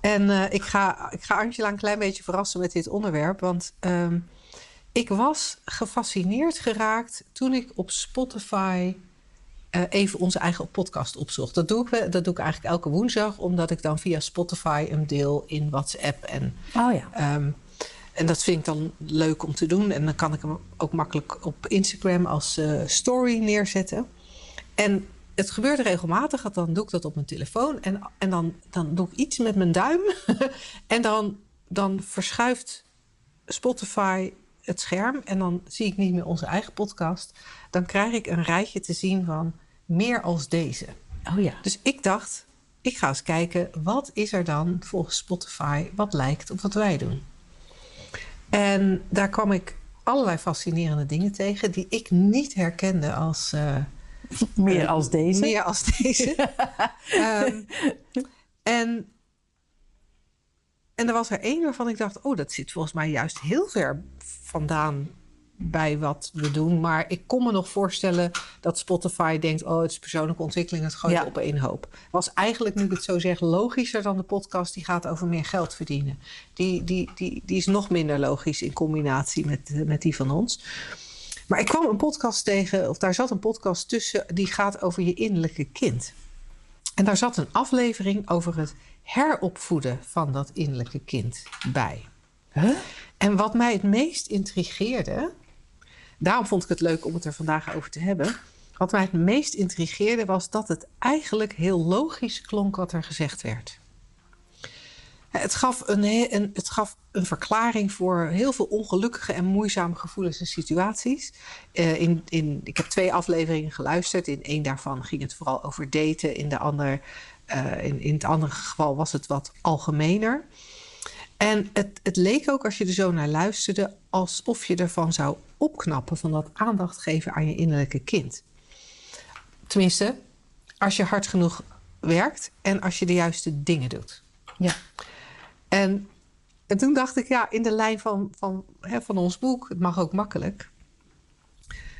En eh, ik, ga, ik ga Angela een klein beetje verrassen met dit onderwerp. Want ehm, ik was gefascineerd geraakt toen ik op Spotify eh, even onze eigen podcast opzocht. Dat doe, ik, dat doe ik eigenlijk elke woensdag, omdat ik dan via Spotify hem deel in WhatsApp. En, oh ja. Ehm, en dat vind ik dan leuk om te doen. En dan kan ik hem ook makkelijk op Instagram als uh, story neerzetten. En het gebeurt regelmatig, dan doe ik dat op mijn telefoon. En, en dan, dan doe ik iets met mijn duim. en dan, dan verschuift Spotify het scherm. En dan zie ik niet meer onze eigen podcast. Dan krijg ik een rijtje te zien van meer als deze. Oh ja. Dus ik dacht, ik ga eens kijken, wat is er dan volgens Spotify wat lijkt op wat wij doen? En daar kwam ik allerlei fascinerende dingen tegen die ik niet herkende als. Uh, meer als deze. Meer als deze. um, en, en er was er één waarvan ik dacht: oh, dat zit volgens mij juist heel ver vandaan bij wat we doen. Maar ik kon me nog voorstellen dat Spotify denkt: oh, het is persoonlijke ontwikkeling, het gooit ja. op één hoop. Was eigenlijk, nu ik het zo zeg, logischer dan de podcast die gaat over meer geld verdienen. Die, die, die, die is nog minder logisch in combinatie met, met die van ons. Maar ik kwam een podcast tegen, of daar zat een podcast tussen, die gaat over je innerlijke kind. En daar zat een aflevering over het heropvoeden van dat innerlijke kind bij. Huh? En wat mij het meest intrigeerde, daarom vond ik het leuk om het er vandaag over te hebben. Wat mij het meest intrigeerde was dat het eigenlijk heel logisch klonk wat er gezegd werd. Het gaf een, het gaf een verklaring voor heel veel ongelukkige en moeizame gevoelens en situaties. Uh, in, in, ik heb twee afleveringen geluisterd. In één daarvan ging het vooral over daten. In, de ander, in, in het andere geval was het wat algemener. En het, het leek ook, als je er zo naar luisterde, alsof je ervan zou opknappen van dat aandacht geven aan je innerlijke kind. Tenminste, als je hard genoeg werkt en als je de juiste dingen doet. Ja. En, en toen dacht ik, ja, in de lijn van, van, hè, van ons boek, het mag ook makkelijk,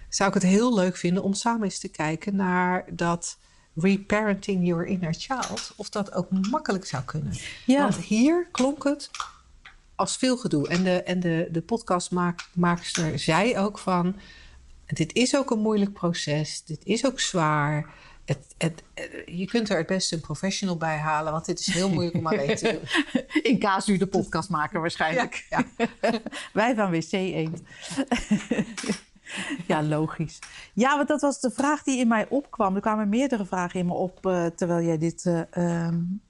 zou ik het heel leuk vinden om samen eens te kijken naar dat reparenting your inner child, of dat ook makkelijk zou kunnen. Ja. Want hier klonk het als veel gedoe. En de, en de, de podcastmaakster zei ook van, dit is ook een moeilijk proces, dit is ook zwaar. Het, het, je kunt er het beste een professional bij halen, want dit is heel moeilijk om alleen te doen. In casu de podcastmaker waarschijnlijk. Ja, ja. Wij van WC Eend. ja, logisch. Ja, want dat was de vraag die in mij opkwam. Er kwamen meerdere vragen in me op uh, terwijl jij dit uh, um,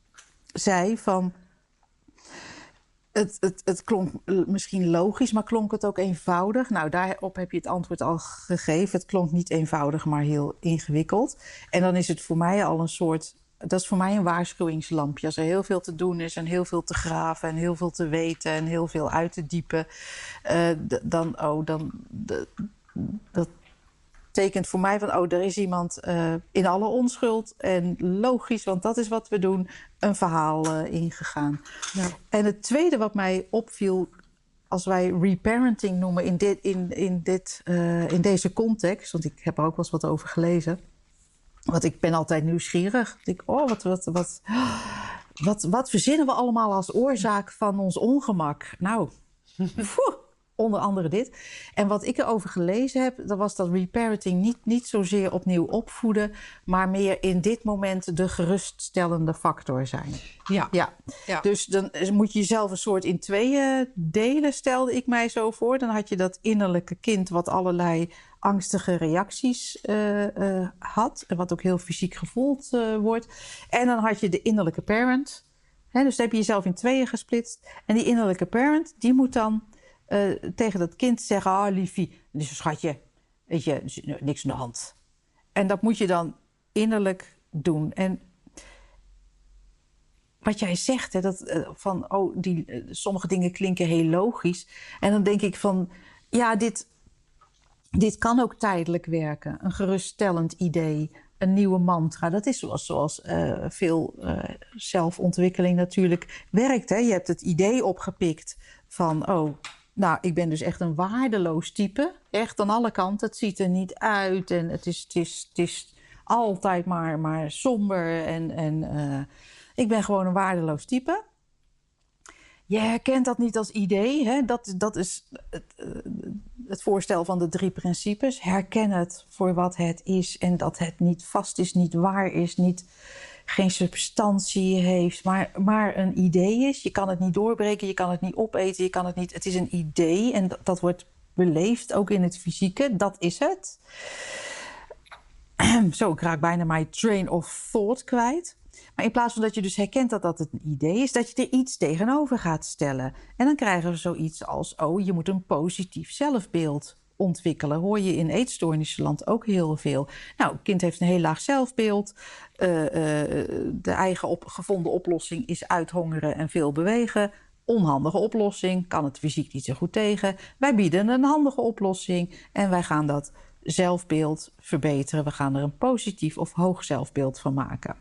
zei. Van, het, het, het klonk misschien logisch, maar klonk het ook eenvoudig? Nou, daarop heb je het antwoord al gegeven. Het klonk niet eenvoudig, maar heel ingewikkeld. En dan is het voor mij al een soort. Dat is voor mij een waarschuwingslampje. Als er heel veel te doen is en heel veel te graven en heel veel te weten en heel veel uit te diepen, uh, dan, oh, dan, dat tekent voor mij van, oh, er is iemand uh, in alle onschuld en logisch, want dat is wat we doen, een verhaal uh, ingegaan. Ja. En het tweede wat mij opviel, als wij reparenting noemen in, dit, in, in, dit, uh, in deze context, want ik heb er ook wel eens wat over gelezen, want ik ben altijd nieuwsgierig. Ik denk, oh, wat, wat, wat, wat, wat verzinnen we allemaal als oorzaak van ons ongemak? Nou, poeh onder andere dit. En wat ik erover gelezen heb, dat was dat reparenting niet, niet zozeer opnieuw opvoeden, maar meer in dit moment de geruststellende factor zijn. Ja. ja. ja. Dus dan moet je jezelf een soort in tweeën delen, stelde ik mij zo voor. Dan had je dat innerlijke kind wat allerlei angstige reacties uh, uh, had, en wat ook heel fysiek gevoeld uh, wordt. En dan had je de innerlijke parent. Hè, dus dan heb je jezelf in tweeën gesplitst. En die innerlijke parent, die moet dan uh, tegen dat kind zeggen: Ah, oh, liefie, dus schatje, weet je, niks aan de hand. En dat moet je dan innerlijk doen. En wat jij zegt, hè, dat, eh, van oh, die, eh, sommige dingen klinken heel logisch. En dan denk ik van, ja, dit, dit kan ook tijdelijk werken. Een geruststellend idee, een nieuwe mantra. Dat is zoals, zoals eh, veel zelfontwikkeling natuurlijk werkt. Hè. Je hebt het idee opgepikt van, oh, nou, ik ben dus echt een waardeloos type. Echt aan alle kanten. Het ziet er niet uit en het is, het is, het is altijd maar, maar somber en... en ik ben gewoon een waardeloos type. Je herkent dat niet als idee. Hè? Dat, dat is het, eh, het, voorstel van de drie principes. Herken het voor wat het is en dat het niet vast is, niet waar is, niet, geen substantie heeft, maar, maar een idee is. Je kan het niet doorbreken, je kan het niet opeten, je kan het niet. Het is een idee en dat, dat wordt beleefd ook in het fysieke. Dat is het. Zo, ik raak bijna mijn train of thought kwijt. Maar in plaats van dat je dus herkent dat dat een idee is, dat je er iets tegenover gaat stellen. En dan krijgen we zoiets als: oh, je moet een positief zelfbeeld ontwikkelen. Hoor je in eetstoornissenland ook heel veel. Nou, kind heeft een heel laag zelfbeeld. Uh, uh, de eigen op, gevonden oplossing is uithongeren en veel bewegen. Onhandige oplossing, kan het fysiek niet zo goed tegen. Wij bieden een handige oplossing en wij gaan dat zelfbeeld verbeteren. We gaan er een positief of hoog zelfbeeld van maken.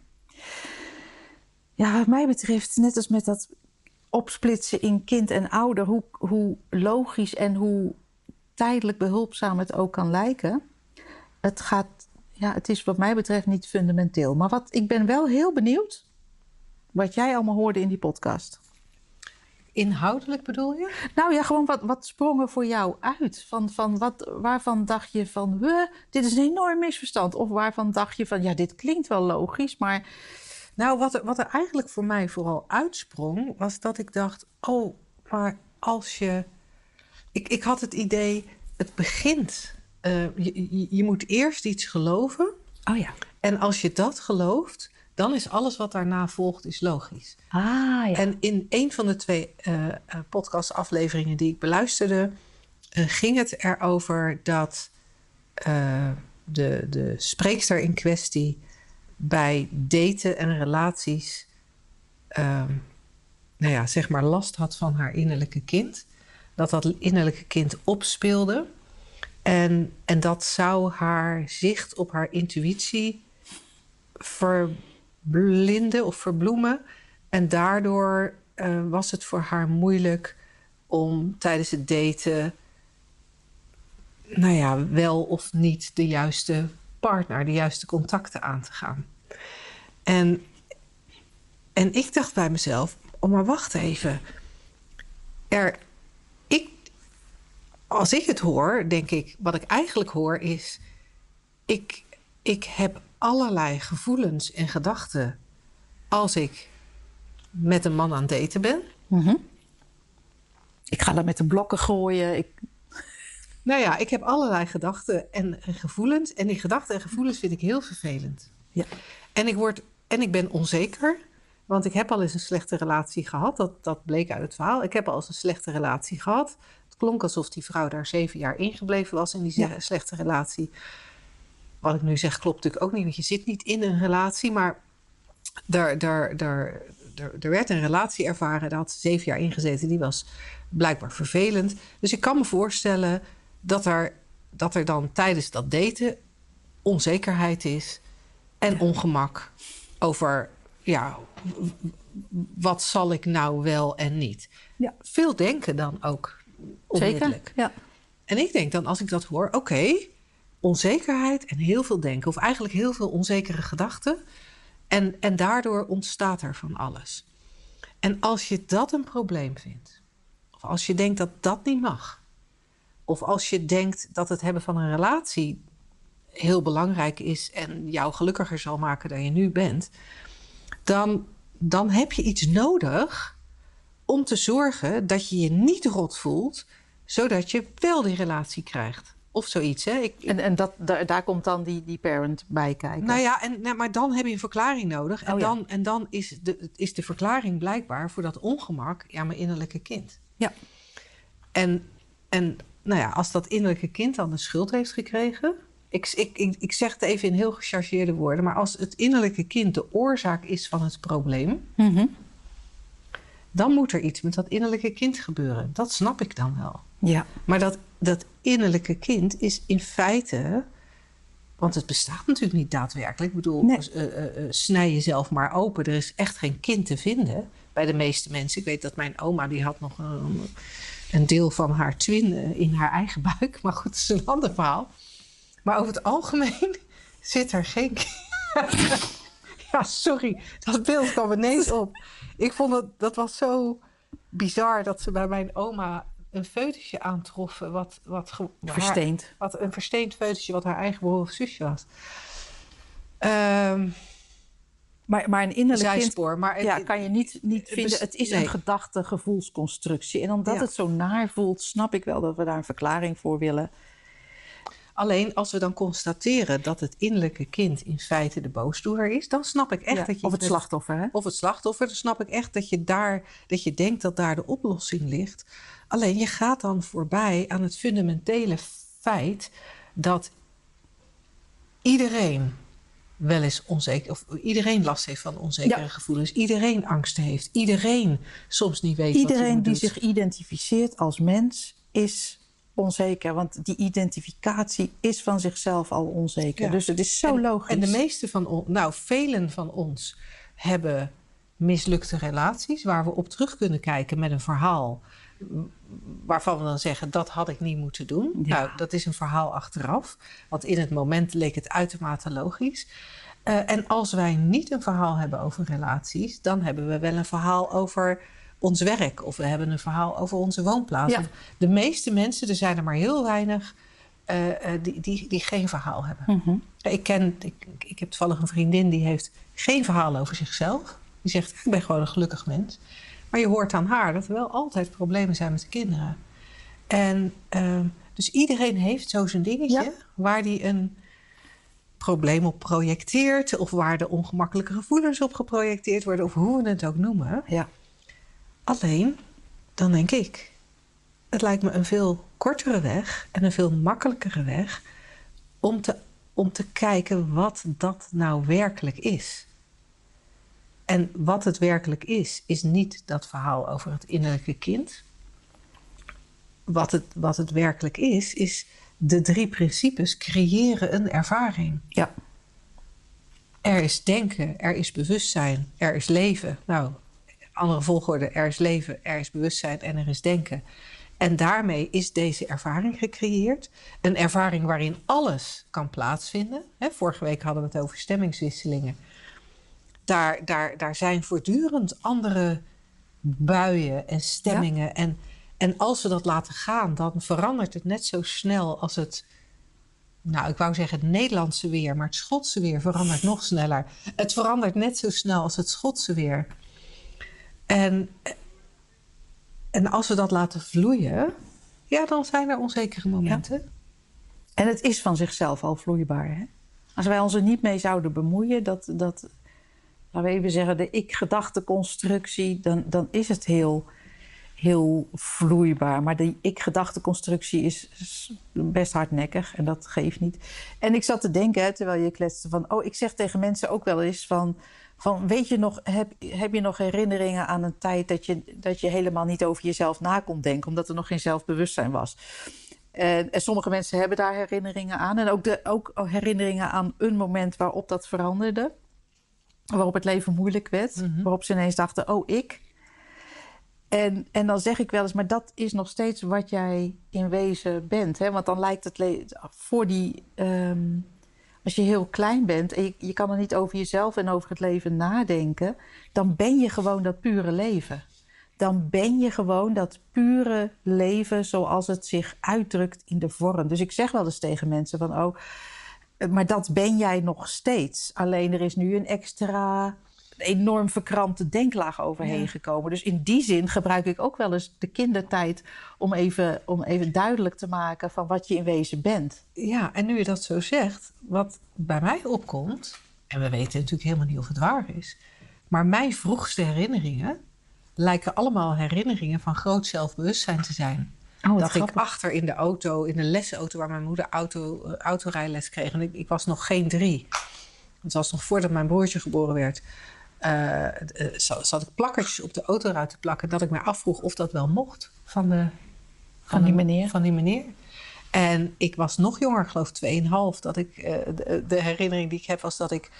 Ja, wat mij betreft, net als met dat opsplitsen in kind en ouder, hoe, hoe logisch en hoe tijdelijk behulpzaam het ook kan lijken. Het, gaat, ja, het is wat mij betreft niet fundamenteel. Maar wat, ik ben wel heel benieuwd wat jij allemaal hoorde in die podcast. Inhoudelijk bedoel je? Nou ja, gewoon wat, wat sprong er voor jou uit? Van, van wat, waarvan dacht je van, dit is een enorm misverstand? Of waarvan dacht je van, ja, dit klinkt wel logisch, maar nou, wat er, wat er eigenlijk voor mij vooral uitsprong, was dat ik dacht: oh, maar als je. Ik, ik had het idee, het begint. Uh, je, je, moet eerst iets geloven. Oh ja. En als je dat gelooft, dan is alles wat daarna volgt is logisch. Ah, ja. En in een van de twee uh, podcastafleveringen die ik beluisterde, uh, ging het erover dat de, de spreekster in kwestie bij daten en relaties, ehm, nou ja, zeg maar last had van haar innerlijke kind. Dat dat innerlijke kind opspeelde. En, en dat zou haar zicht op haar intuïtie verblinden of verbloemen. En daardoor uh, was het voor haar moeilijk om tijdens het daten, nou ja, wel of niet de juiste partner de juiste contacten aan te gaan. En, en ik dacht bij mezelf: oh, maar wacht even. Er, als ik het hoor, denk ik, wat ik eigenlijk hoor is: ik, ik heb allerlei gevoelens en gedachten als ik met een man aan het daten ben. Mhm. Ik ga dat met de blokken gooien. Ik nou ja, ik heb allerlei gedachten en gevoelens. En die gedachten en gevoelens vind ik heel vervelend. Ja. En ik, word, en ik ben onzeker. Want ik heb al eens een slechte relatie gehad. Dat, dat bleek uit het verhaal. Ik heb al eens een slechte relatie gehad. Klonk alsof die vrouw daar zeven jaar ingebleven was in die slechte relatie. Wat ik nu zeg klopt natuurlijk ook niet, want je zit niet in een relatie. Maar daar, daar, daar, er, er werd een relatie ervaren. Daar had ze zeven jaar ingezeten. Die was blijkbaar vervelend. Dus ik kan me voorstellen dat er, dat er dan tijdens dat daten onzekerheid is en ongemak over, ja, wat zal ik nou wel en niet. Ja. Veel denken dan ook. Zeker, ja. En ik denk dan, als ik dat hoor, oké, onzekerheid en heel veel denken, of eigenlijk heel veel onzekere gedachten. En, en daardoor ontstaat er van alles. En als je dat een probleem vindt, of als je denkt dat dat niet mag, of als je denkt dat het hebben van een relatie heel belangrijk is en jou gelukkiger zal maken dan je nu bent, dan, dan heb je iets nodig om te zorgen dat je je niet rot voelt, zodat je wel die relatie krijgt. Of zoiets. Hè? Ik, en en dat, daar, daar komt dan die, die parent bij kijken. Nou ja, en, nou, maar dan heb je een verklaring nodig. En, oh dan, en dan is de, is de verklaring blijkbaar voor dat ongemak, ja, mijn innerlijke kind. Ja. En, en nou ja, als dat innerlijke kind dan de schuld heeft gekregen. Ik, ik, ik, ik zeg het even in heel gechargeerde woorden. Maar als het innerlijke kind de oorzaak is van het probleem. Mm dan moet er iets met dat innerlijke kind gebeuren. Dat snap ik dan wel. Ja. Maar dat, dat innerlijke kind is in feite. Want het bestaat natuurlijk niet daadwerkelijk. Ik bedoel, Nee. eh, eh, snij jezelf maar open. Er is echt geen kind te vinden bij de meeste mensen. Ik weet dat mijn oma, die had nog een, een deel van haar twin in haar eigen buik. Maar goed, dat is een ander verhaal. Maar over het algemeen zit er geen kind. ja, sorry, dat beeld kwam ineens op. Ik vond dat, dat was zo bizar dat ze bij mijn oma een foetusje aantroffen. Wat, wat, haar- Versteend. wat een versteend foetusje wat haar eigen broer of zusje was. Ehm Maar, maar een innerlijk kind. Maar het- ja, kan je niet, niet vinden. Het is nee. een gedachte, gevoelsconstructie. En omdat Ja. het zo naar voelt, snap ik wel dat we daar een verklaring voor willen. Alleen als we dan constateren dat het innerlijke kind in feite de boosdoener is, dan snap ik echt Ja, dat je of het slachtoffer, hè? of het slachtoffer, dan snap ik echt dat je daar dat je denkt dat daar de oplossing ligt. Alleen je gaat dan voorbij aan het fundamentele feit dat iedereen wel eens onzeker of iedereen last heeft van onzekere Ja. gevoelens, iedereen angst heeft, iedereen soms niet weet wat hij Iedereen die zich identificeert als mens is onzeker. Want die identificatie is van zichzelf al onzeker. Ja. Dus het is zo en, logisch. En de meeste van ons, nou, velen van ons hebben mislukte relaties waar we op terug kunnen kijken met een verhaal waarvan we dan zeggen dat had ik niet moeten doen. Ja. Nou, dat is een verhaal achteraf, want in het moment leek het uitermate logisch. Eh, en als wij niet een verhaal hebben over relaties, dan hebben we wel een verhaal over ons werk of we hebben een verhaal over onze woonplaats. Ja. De meeste mensen, er zijn er maar heel weinig eh, eh, die, die, die geen verhaal hebben. Mhm. Ik ken, ik, ik heb toevallig een vriendin die heeft geen verhaal over zichzelf. Die zegt, ik ben gewoon een gelukkig mens. Maar je hoort aan haar dat er wel altijd problemen zijn met de kinderen. En ehm, dus iedereen heeft zo zijn dingetje Ja. waar die een probleem op projecteert. Of waar de ongemakkelijke gevoelens op geprojecteerd worden. Of hoe we het ook noemen. Ja. Alleen, dan denk ik, het lijkt me een veel kortere weg en een veel makkelijkere weg om te, om te kijken wat dat nou werkelijk is. En wat het werkelijk is, is niet dat verhaal over het innerlijke kind. Wat het, wat het werkelijk is, is de drie principes creëren een ervaring. ja. Er is denken, er is bewustzijn, er is leven. Nou, andere volgorde, er is leven, er is bewustzijn en er is denken. En daarmee is deze ervaring gecreëerd. Een ervaring waarin alles kan plaatsvinden. Hè, vorige week hadden we het over stemmingswisselingen. Daar, daar, daar zijn voortdurend andere buien en stemmingen. En, en als we dat laten gaan, dan verandert het net zo snel als het nou, ik wou zeggen het Nederlandse weer, maar het Schotse weer verandert nog sneller. Het verandert net zo snel als het Schotse weer. En, en als we dat laten vloeien, ja, dan zijn er onzekere momenten. En het is van zichzelf al vloeibaar. Hè? Als wij ons er niet mee zouden bemoeien, dat, dat laten we even zeggen, de ik-gedachteconstructie, dan, dan is het heel, heel vloeibaar. Maar die ik-gedachteconstructie is is best hardnekkig en dat geeft niet. En ik zat te denken, hè, terwijl je kletste, van, oh, ik zeg tegen mensen ook wel eens van. Van, weet je nog, heb, heb je nog herinneringen aan een tijd dat je, dat je helemaal niet over jezelf na kon denken, omdat er nog geen zelfbewustzijn was? En, en sommige mensen hebben daar herinneringen aan. En ook, de, ook herinneringen aan een moment waarop dat veranderde. Waarop het leven moeilijk werd. Mhm. Waarop ze ineens dachten, oh, ik. En, en dan zeg ik wel eens, maar dat is nog steeds wat jij in wezen bent. Hè? Want dan lijkt het voor die... ehm, als je heel klein bent en je, je kan er niet over jezelf en over het leven nadenken... dan ben je gewoon dat pure leven dan ben je gewoon dat pure leven zoals het zich uitdrukt in de vorm. Dus ik zeg wel eens tegen mensen van, oh, maar dat ben jij nog steeds. Alleen er is nu een extra enorm verkrampte denklaag overheen Ja. gekomen. Dus in die zin gebruik ik ook wel eens de kindertijd om even, om even duidelijk te maken van wat je in wezen bent. Ja, en nu je dat zo zegt, wat bij mij opkomt, en we weten natuurlijk helemaal niet of het waar is, maar mijn vroegste herinneringen lijken allemaal herinneringen van groot zelfbewustzijn te zijn. Oh, dat ik achter in de auto, in de lesauto waar mijn moeder auto, eh, autorijles kreeg. En ik, ik was nog geen drie. Het was nog voordat mijn broertje geboren werd. Za- zat ik plakkertjes op de autoruit te plakken... dat ik mij afvroeg of dat wel mocht van, de, Van die meneer. Van die meneer. En ik was nog jonger, ik geloof 2,5. Dat ik, eh, de, de herinnering die ik heb was dat ik...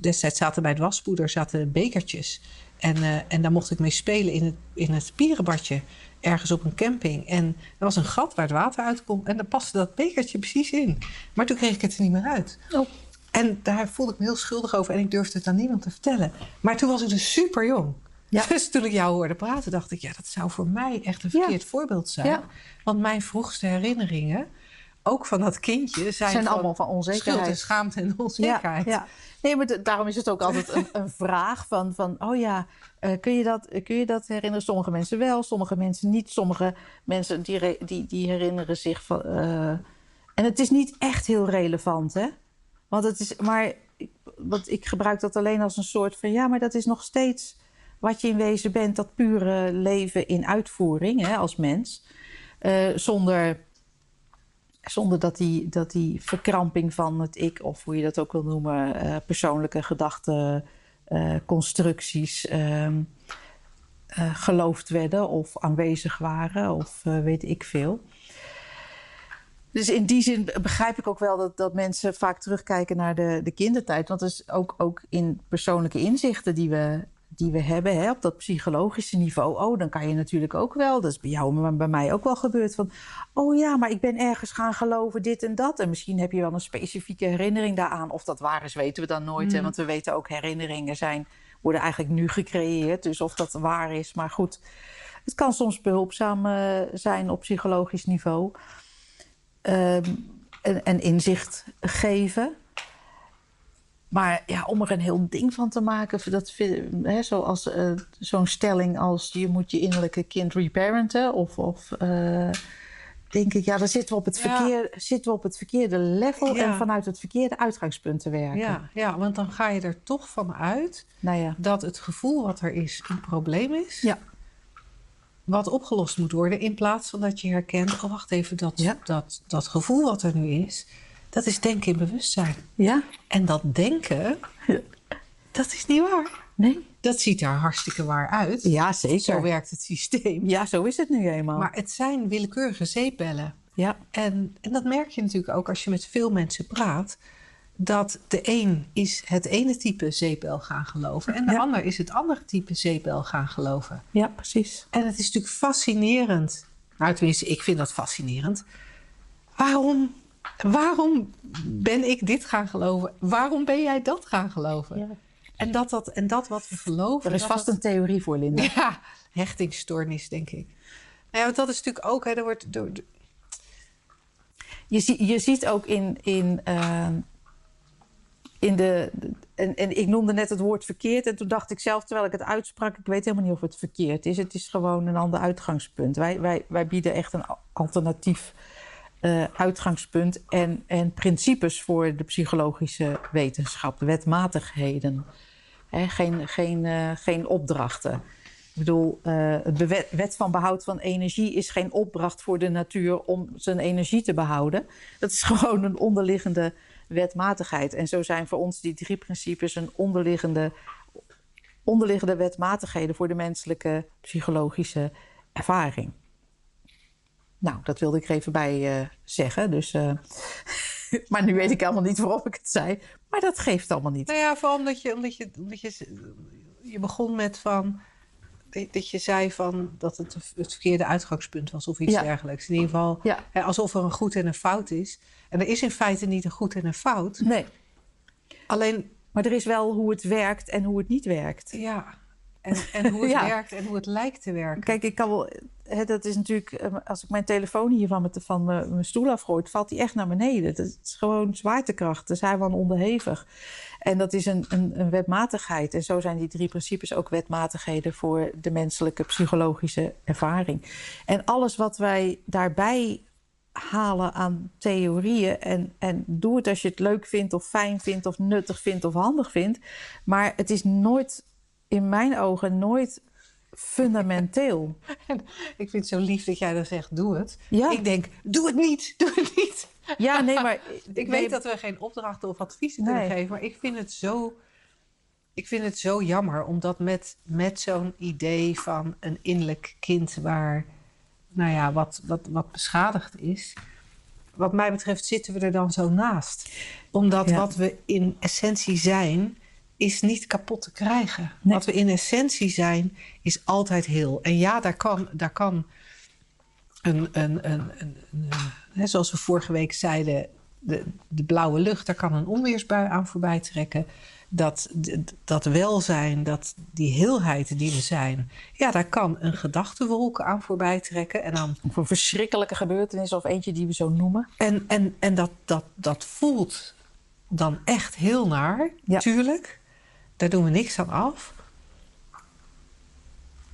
destijds zaten bij het waspoeder zaten bekertjes. En, en daar mocht ik mee spelen in het, in het pierenbadje. Ergens op een camping. En er was een gat waar het water uitkomt. En daar paste dat bekertje precies in. Maar toen kreeg ik het er niet meer uit. Oh. En daar voelde ik me heel schuldig over. En ik durfde het aan niemand te vertellen. Maar toen was ik dus super jong. Ja. Dus toen ik jou hoorde praten, dacht ik... ja, dat zou voor mij echt een Ja. verkeerd voorbeeld zijn. Ja. Want mijn vroegste herinneringen, ook van dat kindje... zijn, Zijn van allemaal van onzekerheid. Schuld en schaamte en onzekerheid. Ja, ja. Nee, maar daarom is het ook altijd een, een vraag van, van oh ja, eh, kun, je dat, kun je dat herinneren? Sommige mensen wel, sommige mensen niet. Sommige mensen die, die, die herinneren zich van... eh, en het is niet echt heel relevant, hè? Want het is, maar want ik gebruik dat alleen als een soort van, ja, maar dat is nog steeds wat je in wezen bent, dat pure leven in uitvoering, hè, als mens. Eh, zonder zonder dat die, dat die verkramping van het ik, of hoe je dat ook wil noemen, eh, persoonlijke gedachten, eh, constructies, ehm, eh, geloofd werden of aanwezig waren, of weet ik veel. Dus in die zin begrijp ik ook wel dat, dat mensen vaak terugkijken naar de, de kindertijd. Want dat is ook, ook in persoonlijke inzichten die we, die we hebben hè, op dat psychologische niveau. Oh, dan kan je natuurlijk ook wel, dat is bij jou, maar bij mij ook wel gebeurd. Van, oh ja, maar ik ben ergens gaan geloven dit en dat. En misschien heb je wel een specifieke herinnering daaraan. Of dat waar is, weten we dan nooit. Hè, want we weten ook, herinneringen zijn, worden eigenlijk nu gecreëerd. Dus of dat waar is, maar goed. Het kan soms behulpzaam eh, zijn op psychologisch niveau. Ehm, en, en inzicht geven. Maar ja, om er een heel ding van te maken, dat, vind- hè, zoals eh, zo'n stelling als je moet je innerlijke kind reparenten, of, of eh, denk ik, ja, dan zitten we op het, Ja. verkeer, zitten we op het verkeerde level Ja. en vanuit het verkeerde uitgangspunt te werken. Ja, ja, want dan ga je er toch van uit Nou ja. dat het gevoel wat er is een probleem is. Ja. Wat opgelost moet worden. In plaats van dat je herkent, oh wacht even, dat, Ja. dat, dat gevoel wat er nu is, dat is denken in bewustzijn. Ja? En dat denken, Ja. dat is niet waar. Nee? Dat ziet er hartstikke waar uit. Ja, Zo zeker. werkt het systeem. Ja, zo is het nu eenmaal. Maar het zijn willekeurige zeepbellen. ja. En, en dat merk je natuurlijk ook als je met veel mensen praat. Dat de een is het ene type zeepbel gaan geloven. En de Ja. ander is het andere type zeepbel gaan geloven. ja, precies. En het is natuurlijk fascinerend. Nou, tenminste, ik vind dat fascinerend. Waarom, waarom ben ik dit gaan geloven? Waarom ben jij dat gaan geloven? Ja. En, dat, dat, en dat wat we geloven. Er is vast dat- een theorie voor, Linda. ja, hechtingsstoornis, denk ik. Nou ja, want dat is natuurlijk ook, hè, er wordt, Je, zie- je ziet ook in, in, ehm, in de. En, en ik noemde net het woord verkeerd. En toen dacht ik zelf, terwijl ik het uitsprak, ik weet helemaal niet of het verkeerd is. Het is gewoon een ander uitgangspunt. Wij, wij, wij bieden echt een alternatief eh, uitgangspunt en, en principes voor de psychologische wetenschap, wetmatigheden. Geen, geen, eh, geen opdrachten. Ik bedoel, eh het bewet- wet van behoud van energie is geen opdracht voor de natuur om zijn energie te behouden. Dat is gewoon een onderliggende wetmatigheid. En zo zijn voor ons die drie principes een onderliggende, onderliggende wetmatigheden voor de menselijke psychologische ervaring. Nou, dat wilde ik even bij eh, zeggen. Dus, eh, maar nu weet ik helemaal niet waarom ik het zei. Maar dat geeft allemaal niet. Nou ja, vooral omdat je, omdat je, omdat je, je begon met van. Dat je zei van dat het het verkeerde uitgangspunt was of iets Ja. dergelijks. In ieder geval Ja. hè, alsof er een goed en een fout is. En er is in feite niet een goed en een fout. Nee, Alleen, maar er is wel hoe het werkt en hoe het niet werkt. ja. En, en hoe het Ja. werkt en hoe het lijkt te werken. Kijk, ik kan wel. Hè, dat is natuurlijk. eh, Als ik mijn telefoon hier van, mijn- van mijn, mijn stoel afgooit, valt die echt naar beneden. Dat is gewoon zwaartekracht. Daar zijn we aan onderhevig. En dat is een, een, een wetmatigheid. En zo zijn die drie principes ook wetmatigheden voor de menselijke psychologische ervaring. En alles wat wij daarbij halen aan theorieën. En, en doe het als je het leuk vindt, of fijn vindt, of nuttig vindt, of handig vindt. Maar het is nooit, in mijn ogen, nooit fundamenteel. Ik vind het zo lief dat jij dan zegt, doe het. Ja. Ik denk, doe het niet, doe het niet. Ja, nee, maar Ik weet dat we geen opdrachten of adviezen Nee. kunnen geven, maar ik vind het zo Ik vind het zo jammer, omdat met, met zo'n idee van een innerlijk kind waar, nou ja, wat, wat, wat beschadigd is. Wat mij betreft zitten we er dan zo naast. Omdat Ja. wat we in essentie zijn, is niet kapot te krijgen. Nee. Wat we in essentie zijn, is altijd heel. En ja, daar kan, daar kan een, een, een, een, eh, hè, zoals we vorige week zeiden, de, de blauwe lucht, daar kan een onweersbui aan voorbij trekken. Dat, dat welzijn, dat die heelheid die we zijn, ja, daar kan een gedachtenwolk aan voorbij trekken. En, dan, Of een verschrikkelijke gebeurtenis of eentje die we zo noemen. en, en, en dat, dat, dat voelt dan echt heel naar, Ja. Daar doen we niks aan af.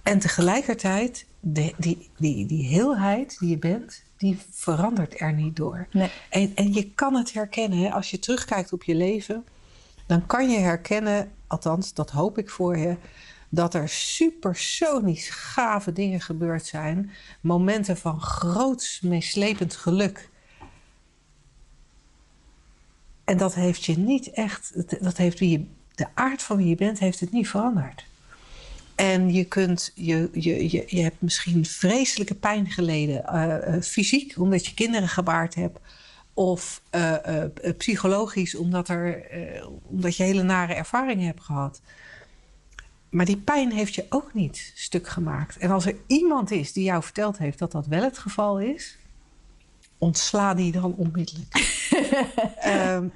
En tegelijkertijd, de, die, die, die heelheid die je bent, die verandert er niet door. Nee. En, en je kan het herkennen, hè, als je terugkijkt op je leven, dan kan je herkennen, althans, dat hoop ik voor je, dat er supersonisch gave dingen gebeurd zijn. Momenten van groots, meeslepend geluk. En dat heeft je niet echt, dat heeft wie je, de aard van wie je bent, heeft het niet veranderd. En je, kunt, je, je, je, je hebt misschien vreselijke pijn geleden, eh, eh, fysiek, omdat je kinderen gebaard hebt. Of eh, psychologisch, omdat, er, omdat je hele nare ervaringen hebt gehad. Maar die pijn heeft je ook niet stuk gemaakt. En als er iemand is die jou verteld heeft dat dat wel het geval is, ontsla die dan onmiddellijk. Ehm,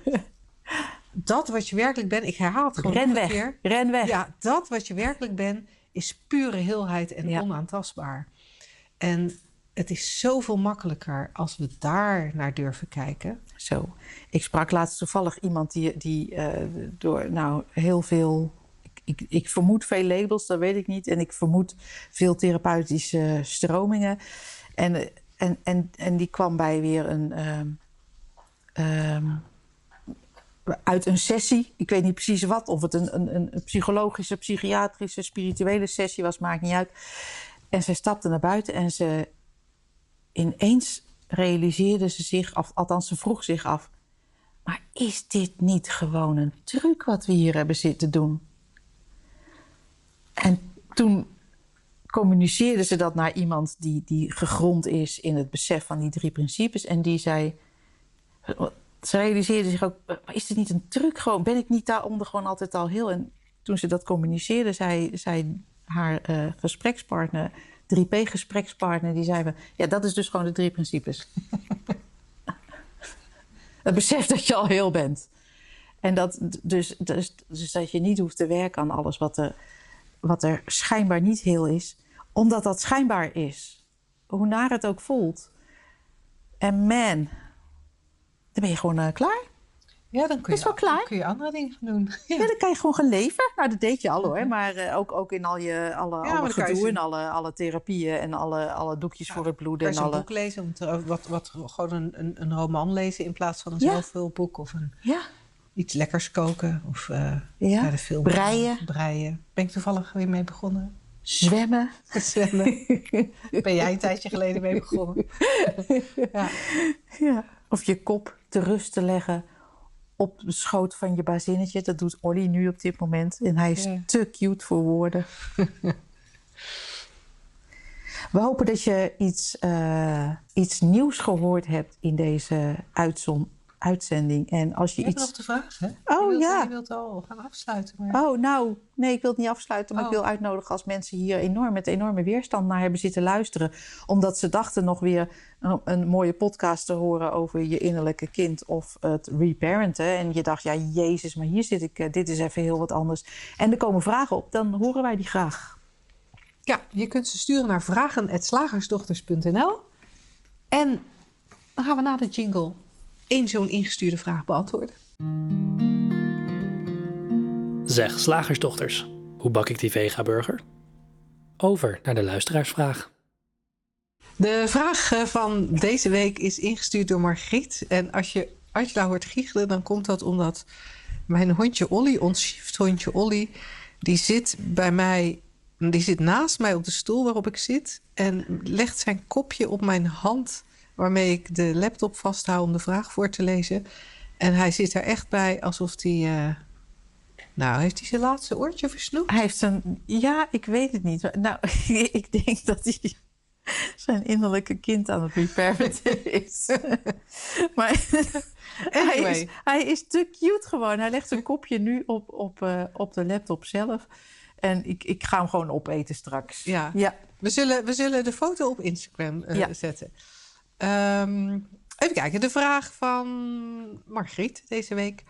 dat wat je werkelijk bent, ik herhaal het gewoon Ren weg. keer. Ren weg. Ja, dat wat je werkelijk bent, is pure heelheid en Ja. onaantastbaar. En het is zoveel makkelijker als we daar naar durven kijken. Zo. Ik sprak laatst toevallig iemand die, die eh, door nou, heel veel. Ik, ik, ik vermoed veel labels, dat weet ik niet. En ik vermoed veel therapeutische stromingen. En, eh, en, en, en die kwam bij weer een. ehm, ehm, uit een sessie, ik weet niet precies wat, of het een, een, een psychologische, psychiatrische, spirituele sessie was, maakt niet uit. En zij stapte naar buiten en ze ineens realiseerde ze zich, af, althans ze vroeg zich af, maar is dit niet gewoon een truc wat we hier hebben zitten doen? En toen communiceerde ze dat naar iemand die, die gegrond is in het besef van die drie principes. En die zei, ze realiseerde zich ook, is dit niet een truc gewoon? Ben ik niet daaronder gewoon altijd al heel? En toen ze dat communiceerde, zei, zei haar eh, gesprekspartner, 3P-gesprekspartner, die zei: Ja, dat is dus gewoon de drie principes. het besef dat je al heel bent. En dat dus, dus, dus dat je niet hoeft te werken aan alles wat er, wat er schijnbaar niet heel is, omdat dat schijnbaar is. Hoe naar het ook voelt. En man, dan ben je gewoon eh, klaar. Ja, dan kun Is je, klaar. kun je andere dingen gaan doen. Ja. Ja, dan kan je gewoon gaan leven. Nou, dat deed je al hoor. Maar eh, ook, ook in al je alle, maar alle gedoe en alle, alle therapieën en alle, alle doekjes voor het bloeden. Kan je En zo'n alle... boek lezen, om te, wat, wat, gewoon een, een, een roman lezen in plaats van een Ja. zelfhulpboek of een, Ja, iets lekkers koken of Ja. naar de film Breien. Breien. Ben ik toevallig weer mee begonnen? zwemmen. Zwemmen. ben jij een tijdje geleden mee begonnen? ja. Ja. Of je kop te rust te leggen op de schoot van je bazinnetje. Dat doet Olly nu op dit moment. En hij is Ja. te cute voor woorden. We hopen dat je iets, eh, iets nieuws gehoord hebt in deze uitzon, uitzending. En als je Je iets... nog de vraag, hè? Oh, je wilt, ja. Je wilt al gaan afsluiten. Maar... Oh, nou, nee, ik wil het niet afsluiten. Maar Oh. ik wil uitnodigen als mensen hier enorm met enorme weerstand naar hebben zitten luisteren. Omdat ze dachten nog weer een, een mooie podcast te horen over je innerlijke kind of het reparenten. En je dacht, ja, Jezus, maar hier zit ik, eh, dit is even heel wat anders. En er komen vragen op, dan horen wij die graag. Ja, je kunt ze sturen naar vragen.slagersdochters.nl. En dan gaan we na de jingle één zo'n ingestuurde vraag beantwoorden. Zeg, slagersdochters, hoe bak ik die vega-burger? Over naar de luisteraarsvraag. De vraag eh, van deze week is ingestuurd door Margriet. En als je Angela hoort giechelen, dan komt dat omdat mijn hondje Olly, ons shift-hondje Olly, die zit bij mij, die zit naast mij op de stoel waarop ik zit en legt zijn kopje op mijn hand waarmee ik de laptop vasthoud om de vraag voor te lezen. En hij zit er echt bij alsof hij, eh, Nou, heeft hij zijn laatste oortje versnoept? Hij heeft zijn... Ja, ik weet het niet. Nou, ik denk dat hij zijn innerlijke kind aan het reparenten is. maar hij, is, hij is te cute gewoon. Hij legt zijn kopje nu op, op, eh, op de laptop zelf. En ik, ik ga hem gewoon opeten straks. Ja. Ja. We zullen, we zullen de foto op Instagram eh, Ja. zetten. Ehm, even kijken, de vraag van Margriet deze week.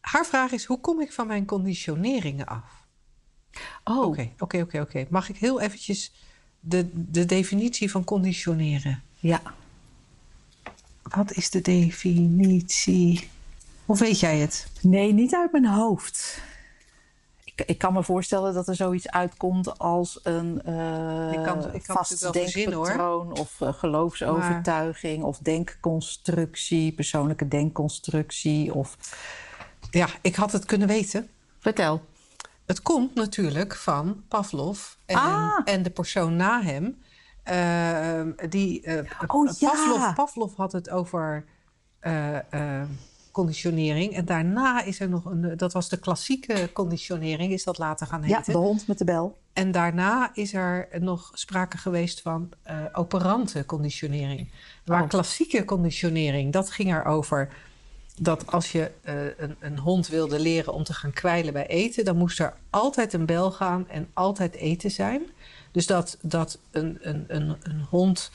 Haar vraag is, hoe kom ik van mijn conditioneringen af? Oh, Oké, oké, oké, oké. Mag ik heel eventjes de, de definitie van conditioneren? ja. Wat is de definitie? Of weet jij het? Nee, niet uit mijn hoofd. Ik, kan me voorstellen dat er zoiets uitkomt als een eh Ik kan- ik kan vast denkpatroon of eh, geloofsovertuiging of denkconstructie, persoonlijke denkconstructie of... Ja, ik had het kunnen weten. Vertel. Het komt natuurlijk van Pavlov en, Ah. en de persoon na hem. Eh, die, Oh, ja. Pavlov, had het over conditionering. En daarna is er nog een... Dat was de klassieke conditionering, is dat later gaan Ja, heten. de hond met de bel. En daarna is er nog sprake geweest van eh, operante conditionering. Waar Oh. klassieke conditionering, dat ging erover dat als je eh, een, een hond wilde leren om te gaan kwijlen bij eten, dan moest er altijd een bel gaan en altijd eten zijn. Dus dat, dat een, een, een, een hond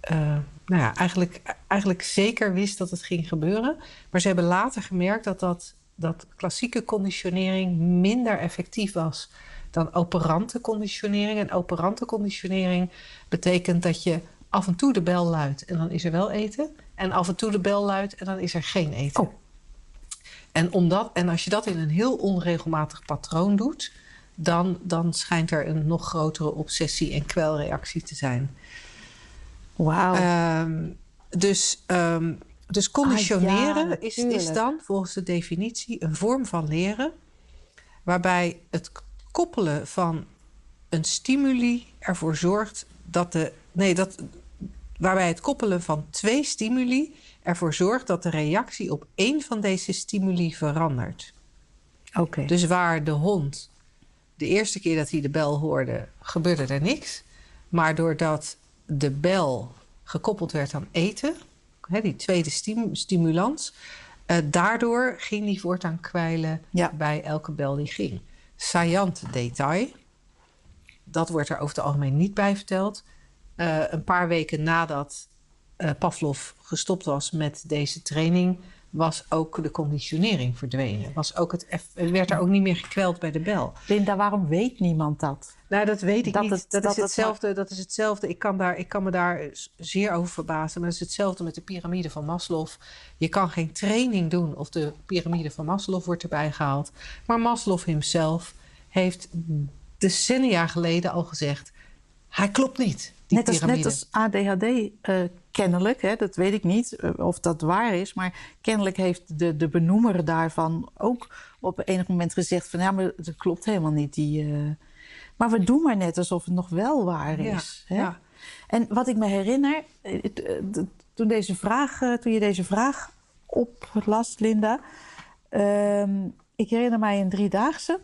eh, nou ja, eigenlijk, eigenlijk zeker wist dat het ging gebeuren. Maar ze hebben later gemerkt dat, dat, dat klassieke conditionering minder effectief was dan operante conditionering. En operante conditionering betekent dat je af en toe de bel luidt en dan is er wel eten. En af en toe de bel luidt en dan is er geen eten. Oh. En, omdat, en als je dat in een heel onregelmatig patroon doet, dan, dan schijnt er een nog grotere obsessie en kwelreactie te zijn. Wauw. Ehm, dus, ehm, dus conditioneren Ah, ja, is, is dan volgens de definitie een vorm van leren waarbij het koppelen van een stimuli ervoor zorgt dat de. Nee, dat, waarbij het koppelen van twee stimuli ervoor zorgt dat de reactie op één van deze stimuli verandert. Oké. Dus waar de hond de eerste keer dat hij de bel hoorde, gebeurde er niks. Maar doordat de bel gekoppeld werd aan eten, hè, die tweede stim- stimulans, eh, daardoor ging hij voortaan kwijlen Ja. bij elke bel die ging. Saillant detail, dat wordt er over het algemeen niet bij verteld. Eh, een paar weken nadat eh, Pavlov gestopt was met deze training, was ook de conditionering verdwenen. Was ook het werd er ook niet meer gekweld bij de bel. Linda, waarom weet niemand dat? Nou, dat weet ik Dat niet. het- dat, dat is het hetzelfde, dat is hetzelfde. Ik kan, daar, ik kan me daar zeer over verbazen. Maar dat is hetzelfde met de piramide van Maslow. Je kan geen training doen of de piramide van Maslow wordt erbij gehaald. Maar Maslow himself heeft decennia geleden al gezegd... hij klopt niet, die Net als, piramide. net als ADHD eh, kennelijk, hè, dat weet ik niet eh, of dat waar is, maar kennelijk heeft de, de benoemer daarvan ook op enig moment gezegd van ja, maar dat klopt helemaal niet. Die, eh, maar we doen maar net alsof het nog wel waar Ja, is. hè? ja. En wat ik me herinner, eh, toen, deze vraag, toen je deze vraag oplas, Linda, ehm, ik herinner mij een driedaagse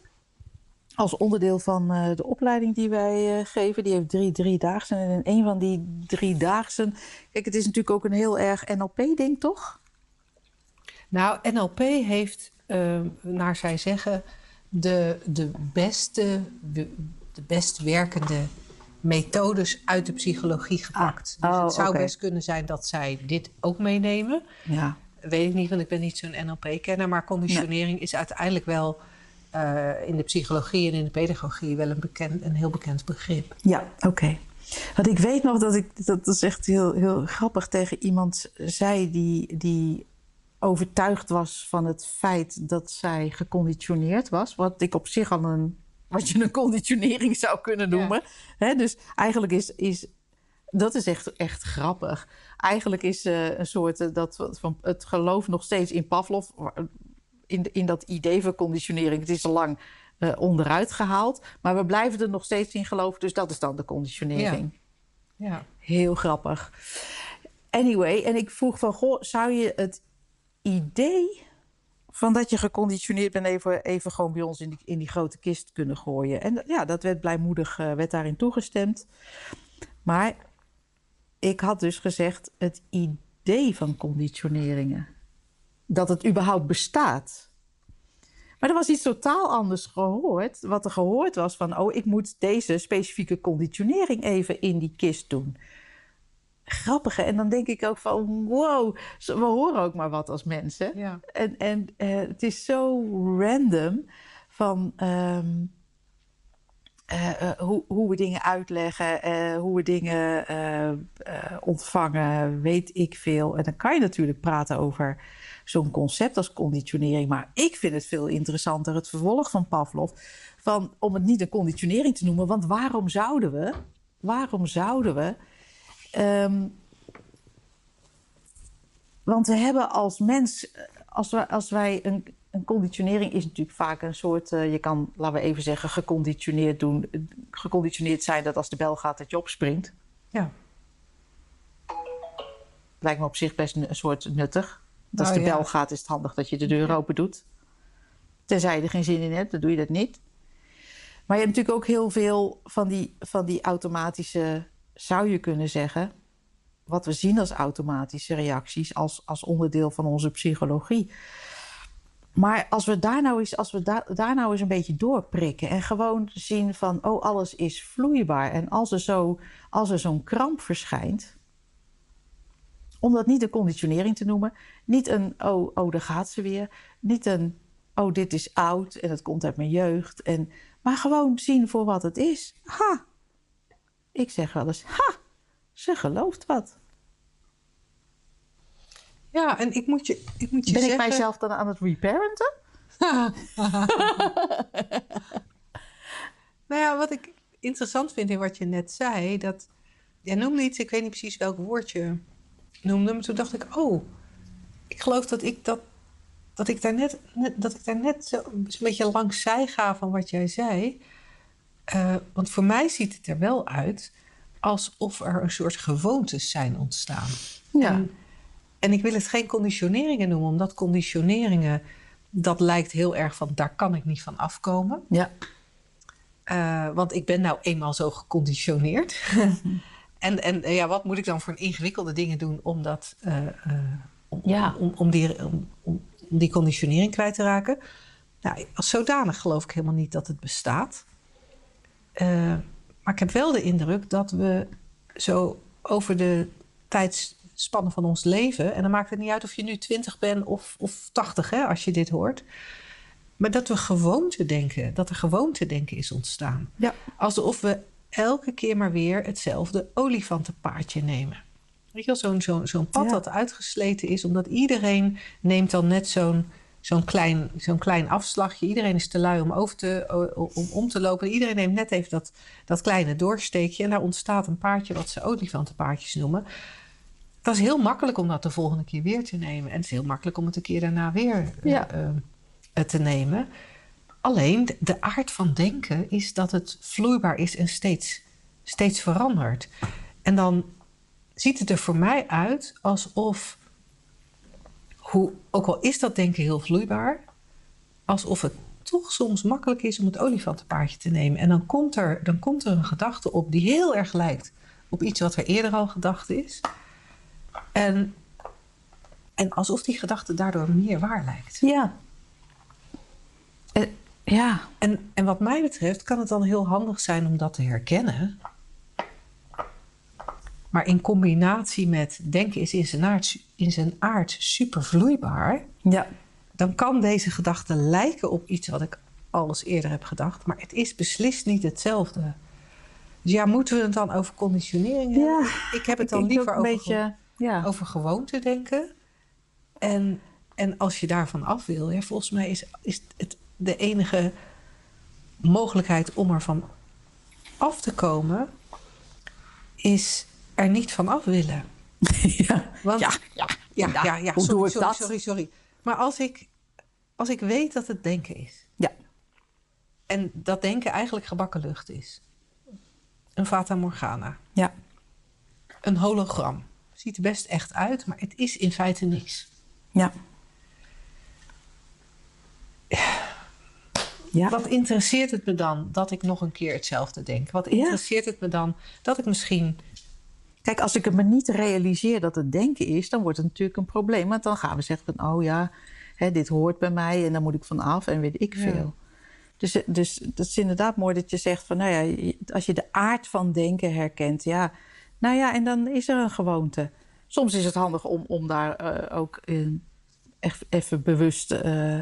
als onderdeel van eh, de opleiding die wij eh, geven. Die heeft drie driedaagse. En in een van die driedaagse... Kijk, het is natuurlijk ook een heel erg NLP-ding, toch? Nou, NLP heeft, eh, naar zij zeggen, de, de, beste, de best werkende methodes uit de psychologie gepakt. Ah, dus oh, het zou best kunnen zijn dat zij dit ook meenemen. Ja. Weet ik niet, want ik ben niet zo'n NLP-kenner. Maar conditionering is uiteindelijk wel eh, in de psychologie en in de pedagogie wel een, bekend, een heel bekend begrip. Ja, oké. Want ik weet nog dat ik, dat is echt heel, heel grappig, tegen iemand zei die, die overtuigd was van het feit dat zij geconditioneerd was. Wat ik op zich al een, wat je een conditionering zou kunnen Ja. noemen. Dus eigenlijk is, is, dat is echt, echt grappig. Eigenlijk is eh, een soort, eh, dat, van het geloof nog steeds in Pavlov, in, in dat idee van conditionering. Het is al lang eh, onderuit gehaald. Maar we blijven er nog steeds in geloven. Dus dat is dan de conditionering. Ja. Heel grappig. Anyway, en ik vroeg van... Goh, zou je het idee Van dat je geconditioneerd bent even, even gewoon bij ons in die, in die grote kist kunnen gooien. En ja, dat werd blijmoedig, uh, werd daarin toegestemd. Maar ik had dus gezegd, het idee van conditioneringen, dat het überhaupt bestaat. Maar er was iets totaal anders gehoord. Wat er gehoord was van, oh, ik moet deze specifieke conditionering even in die kist doen. Grappige. En dan denk ik ook van, wow, we horen ook maar wat als mensen. Ja. En, en uh, het is zo random van um, uh, uh, hoe, hoe we dingen uitleggen, hoe we dingen ontvangen, weet ik veel. En dan kan je natuurlijk praten over zo'n concept als conditionering. Maar ik vind het veel interessanter, het vervolg van Pavlov. Van, om het niet een conditionering te noemen. Want waarom zouden we, waarom zouden we. Um, want we hebben als mens, als, we, als wij een, een conditionering is natuurlijk vaak een soort, uh, je kan, laten we even zeggen, geconditioneerd doen. Geconditioneerd zijn dat als de bel gaat dat je opspringt. Ja. Lijkt me op zich best een, een soort nuttig. Dat als Nou, de ja. bel gaat, is het handig dat je de deur open doet. Tenzij je er geen zin in hebt, dan doe je dat niet. Maar je hebt natuurlijk ook heel veel van die, van die automatische, zou je kunnen zeggen, wat we zien als automatische reacties, als, als onderdeel van onze psychologie. Maar als we daar nou eens, als we da- daar nou eens een beetje doorprikken en gewoon zien van, oh, alles is vloeibaar. En als er, zo, als er zo'n kramp verschijnt, om dat niet een conditionering te noemen, niet een, oh, oh, daar gaat ze weer, niet een, oh, dit is oud en het komt uit mijn jeugd, en, maar gewoon zien voor wat het is. Ha! Ik zeg wel eens, ha! Ze gelooft wat. Ja, en ik moet je, ik moet je Ben zeggen... ik mijzelf dan aan het reparenten? Nou ja, wat ik interessant vind in wat je net zei, dat jij noemde iets, ik weet niet precies welk woord je noemde, maar toen dacht ik, oh, ik geloof dat ik dat, dat ik daar net, net dat ik daar net zo een beetje langs zij ga van wat jij zei. Eh, want voor mij ziet het er wel uit alsof er een soort gewoontes zijn ontstaan. En, en ik wil het geen conditioneringen noemen, omdat conditioneringen, dat lijkt heel erg van, daar kan ik niet van afkomen. Ja. Uh, want ik ben nou eenmaal zo geconditioneerd. en en uh, ja, wat moet ik dan voor ingewikkelde dingen doen om, dat, uh, om, Ja. om, om, die, om, om die conditionering kwijt te raken? Nou, als zodanig geloof ik helemaal niet dat het bestaat. maar ik heb wel de indruk dat we zo over de tijdsspannen van ons leven... en dan maakt het niet uit of je nu 20 bent of, of 80, hè, als je dit hoort... Maar dat we gewoonte denken, dat er gewoonte denken is ontstaan. Ja. Alsof we elke keer maar weer hetzelfde olifantenpaardje nemen. Weet je wel, zo'n zo'n zo'n pad Ja. dat uitgesleten is, omdat iedereen neemt dan net zo'n zo'n klein, zo'n klein afslagje. Iedereen is te lui om, over te, om, om te lopen. Iedereen neemt net even dat, dat kleine doorsteekje. En daar ontstaat een paardje wat ze olifantenpaardjes noemen. Dat is heel makkelijk om dat de volgende keer weer te nemen. En het is heel makkelijk om het een keer daarna weer Ja. eh, eh, te nemen. Alleen de- de aard van denken is dat het vloeibaar is en steeds, steeds verandert. En dan ziet het er voor mij uit alsof, hoe, ook al is dat denken heel vloeibaar, alsof het toch soms makkelijk is om het olifantenpaardje te nemen. En dan komt er, dan komt er een gedachte op die heel erg lijkt op iets wat er eerder al gedacht is. En, en alsof die gedachte daardoor meer waar lijkt. Ja. Ja. En, en wat mij betreft kan het dan heel handig zijn om dat te herkennen. Maar in combinatie met denken is in zijn aard, in zijn aard super vloeibaar, Ja. dan kan deze gedachte lijken op iets wat ik al eens eerder heb gedacht, maar het is beslist niet hetzelfde. Dus ja, moeten we het dan over conditionering hebben? Ja, Ik heb het Ik dan denk liever ook een over, beetje. Ja. over gewoonte denken. En, en als je daarvan af wil, ja, volgens mij is, is het de enige mogelijkheid om ervan af te komen, is er niet van af willen. ja. Want, Ja, ja, ja, ja. ja, ja, Hoe sorry, doe ik sorry, dat? sorry, sorry. Maar als ik, als ik weet dat het denken is, Ja. en dat denken eigenlijk gebakken lucht is, een fata morgana, Ja. een hologram, ziet er best echt uit, maar het is in feite niks. Ja. Ja. Wat interesseert het me dan dat ik nog een keer hetzelfde denk? Wat Ja. interesseert het me dan dat ik misschien... Kijk, als ik het me niet realiseer dat het denken is, dan wordt het natuurlijk een probleem. Want dan gaan we zeggen van, oh ja, hè, dit hoort bij mij en dan moet ik vanaf en weet ik Ja. veel. Dus, dus dat is inderdaad mooi dat je zegt van, nou ja, als je de aard van denken herkent, ja, nou ja, en dan is er een gewoonte. Soms is het handig om, om daar eh, ook even bewust, eh,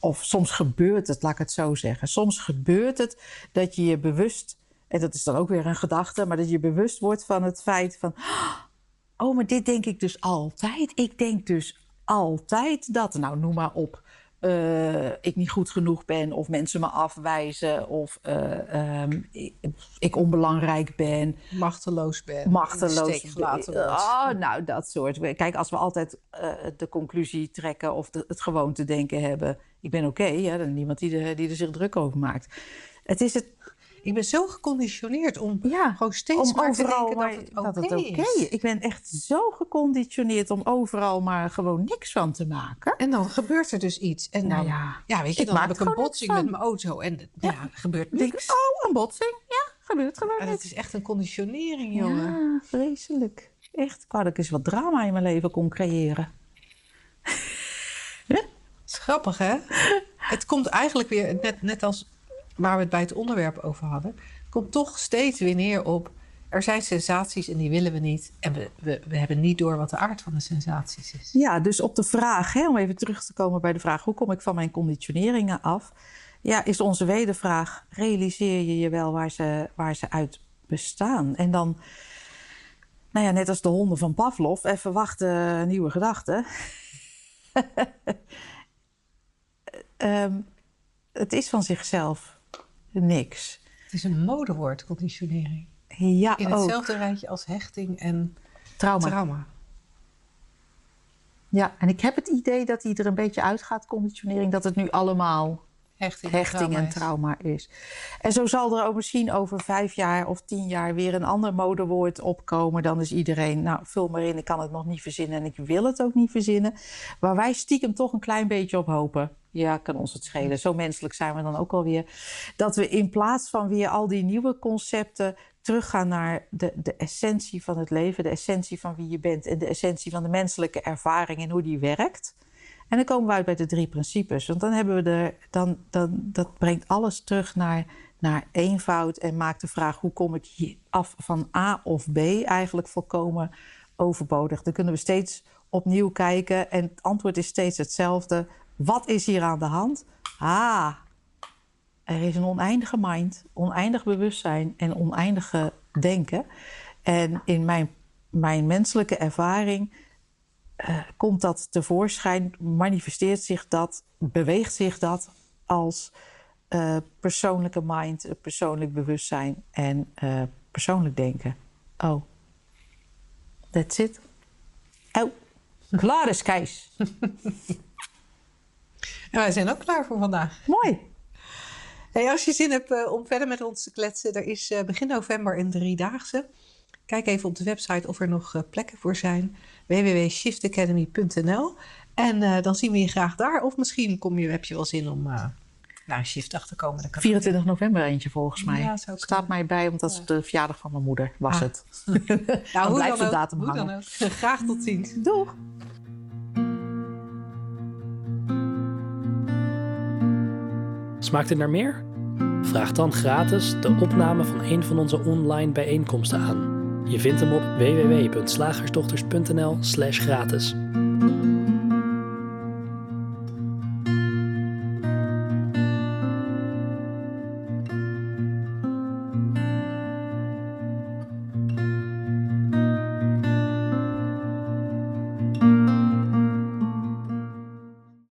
of soms gebeurt het, laat ik het zo zeggen. Soms gebeurt het dat je je bewust, en dat is dan ook weer een gedachte, maar dat je bewust wordt van het feit van, oh, maar dit denk ik dus altijd. Ik denk dus altijd dat, nou noem maar op, eh, ik niet goed genoeg ben of mensen me afwijzen of eh, ehm, ik, ik onbelangrijk ben machteloos ben. machteloos. Oh, nou, dat soort. Kijk, als we altijd de conclusie trekken of de, het gewoonte denken hebben: ik ben oké, ja, dan is niemand die, die er zich druk over maakt. Het is het, Ik ben zo geconditioneerd om ja, gewoon steeds om maar overal te denken dat dat het oké is. is. Ik ben echt zo geconditioneerd om overal maar gewoon niks van te maken. En dan gebeurt er dus iets. En Nou dan, ja, ja, weet je, ik dan maak heb ik een botsing niks met mijn auto en ja, er gebeurt Ik niks. oh, een botsing. Ja, gebeurt gewoon En niet. het is echt een conditionering, jongen. Ja, vreselijk. Echt, ik wou dat ik eens wat drama in mijn leven kon creëren. Grappig, hè? het komt eigenlijk weer, net, net als waar we het bij het onderwerp over hadden, komt toch steeds weer neer op. Er zijn sensaties en die willen we niet. En we, we, we hebben niet door wat de aard van de sensaties is. Ja, dus op de vraag, hè, om even terug te komen bij de vraag: hoe kom ik van mijn conditioneringen af? Ja, is onze wedervraag: realiseer je je wel waar ze, waar ze uit bestaan? En dan, nou ja, net als de honden van Pavlov, even wachten, nieuwe gedachten. Ehm, het is van zichzelf niks. Het is een modewoord, conditionering. Ja, In ook. hetzelfde rijtje als hechting en Trauma. trauma. Ja, en ik heb het idee dat hij er een beetje uitgaat, conditionering, dat het nu allemaal Hechting, hechting en is. trauma is. En zo zal er ook misschien over vijf jaar of tien jaar weer een ander modewoord opkomen. Dan is iedereen, nou vul maar in, ik kan het nog niet verzinnen en ik wil het ook niet verzinnen. Waar wij stiekem toch een klein beetje op hopen. Ja, kan ons het schelen. Zo menselijk zijn we dan ook alweer. Dat we in plaats van weer al die nieuwe concepten teruggaan naar de, de essentie van het leven, de essentie van wie je bent en de essentie van de menselijke ervaring en hoe die werkt. En dan komen we uit bij de drie principes. Want dan hebben we er, dan, dan, dat brengt alles terug naar, naar eenvoud en maakt de vraag hoe kom ik hier af van A of B eigenlijk volkomen overbodig. Dan kunnen we steeds opnieuw kijken en het antwoord is steeds hetzelfde. Wat is hier aan de hand? Ah, er is een oneindige mind, oneindig bewustzijn en oneindige denken. En in mijn, mijn menselijke ervaring eh, komt dat tevoorschijn, manifesteert zich dat, beweegt zich dat als eh, persoonlijke mind, eh, persoonlijk bewustzijn en persoonlijk denken. Oh, that's it. Oh, klaar is Kees. En wij zijn ook klaar voor vandaag. Mooi. Hey, als je zin hebt om verder met ons te kletsen, er is begin november een driedaagse. Kijk even op de website of er nog plekken voor zijn. www.shiftacademy.nl En eh, dan zien we je graag daar. Of misschien kom je, heb je wel zin om eh naar een shift te komen. Dat kan 24 november eentje volgens mij. Ja, Staat kunnen. mij bij, want dat is de verjaardag van mijn moeder, was Ah. het. Nou, Dan hoe blijft dan de ook, datum hoe hangen. dan ook. Graag tot ziens. Doeg! Smaakt het naar meer? Vraag dan gratis de opname van een van onze online bijeenkomsten aan. Je vindt hem op www.slagersdochters.nl/gratis.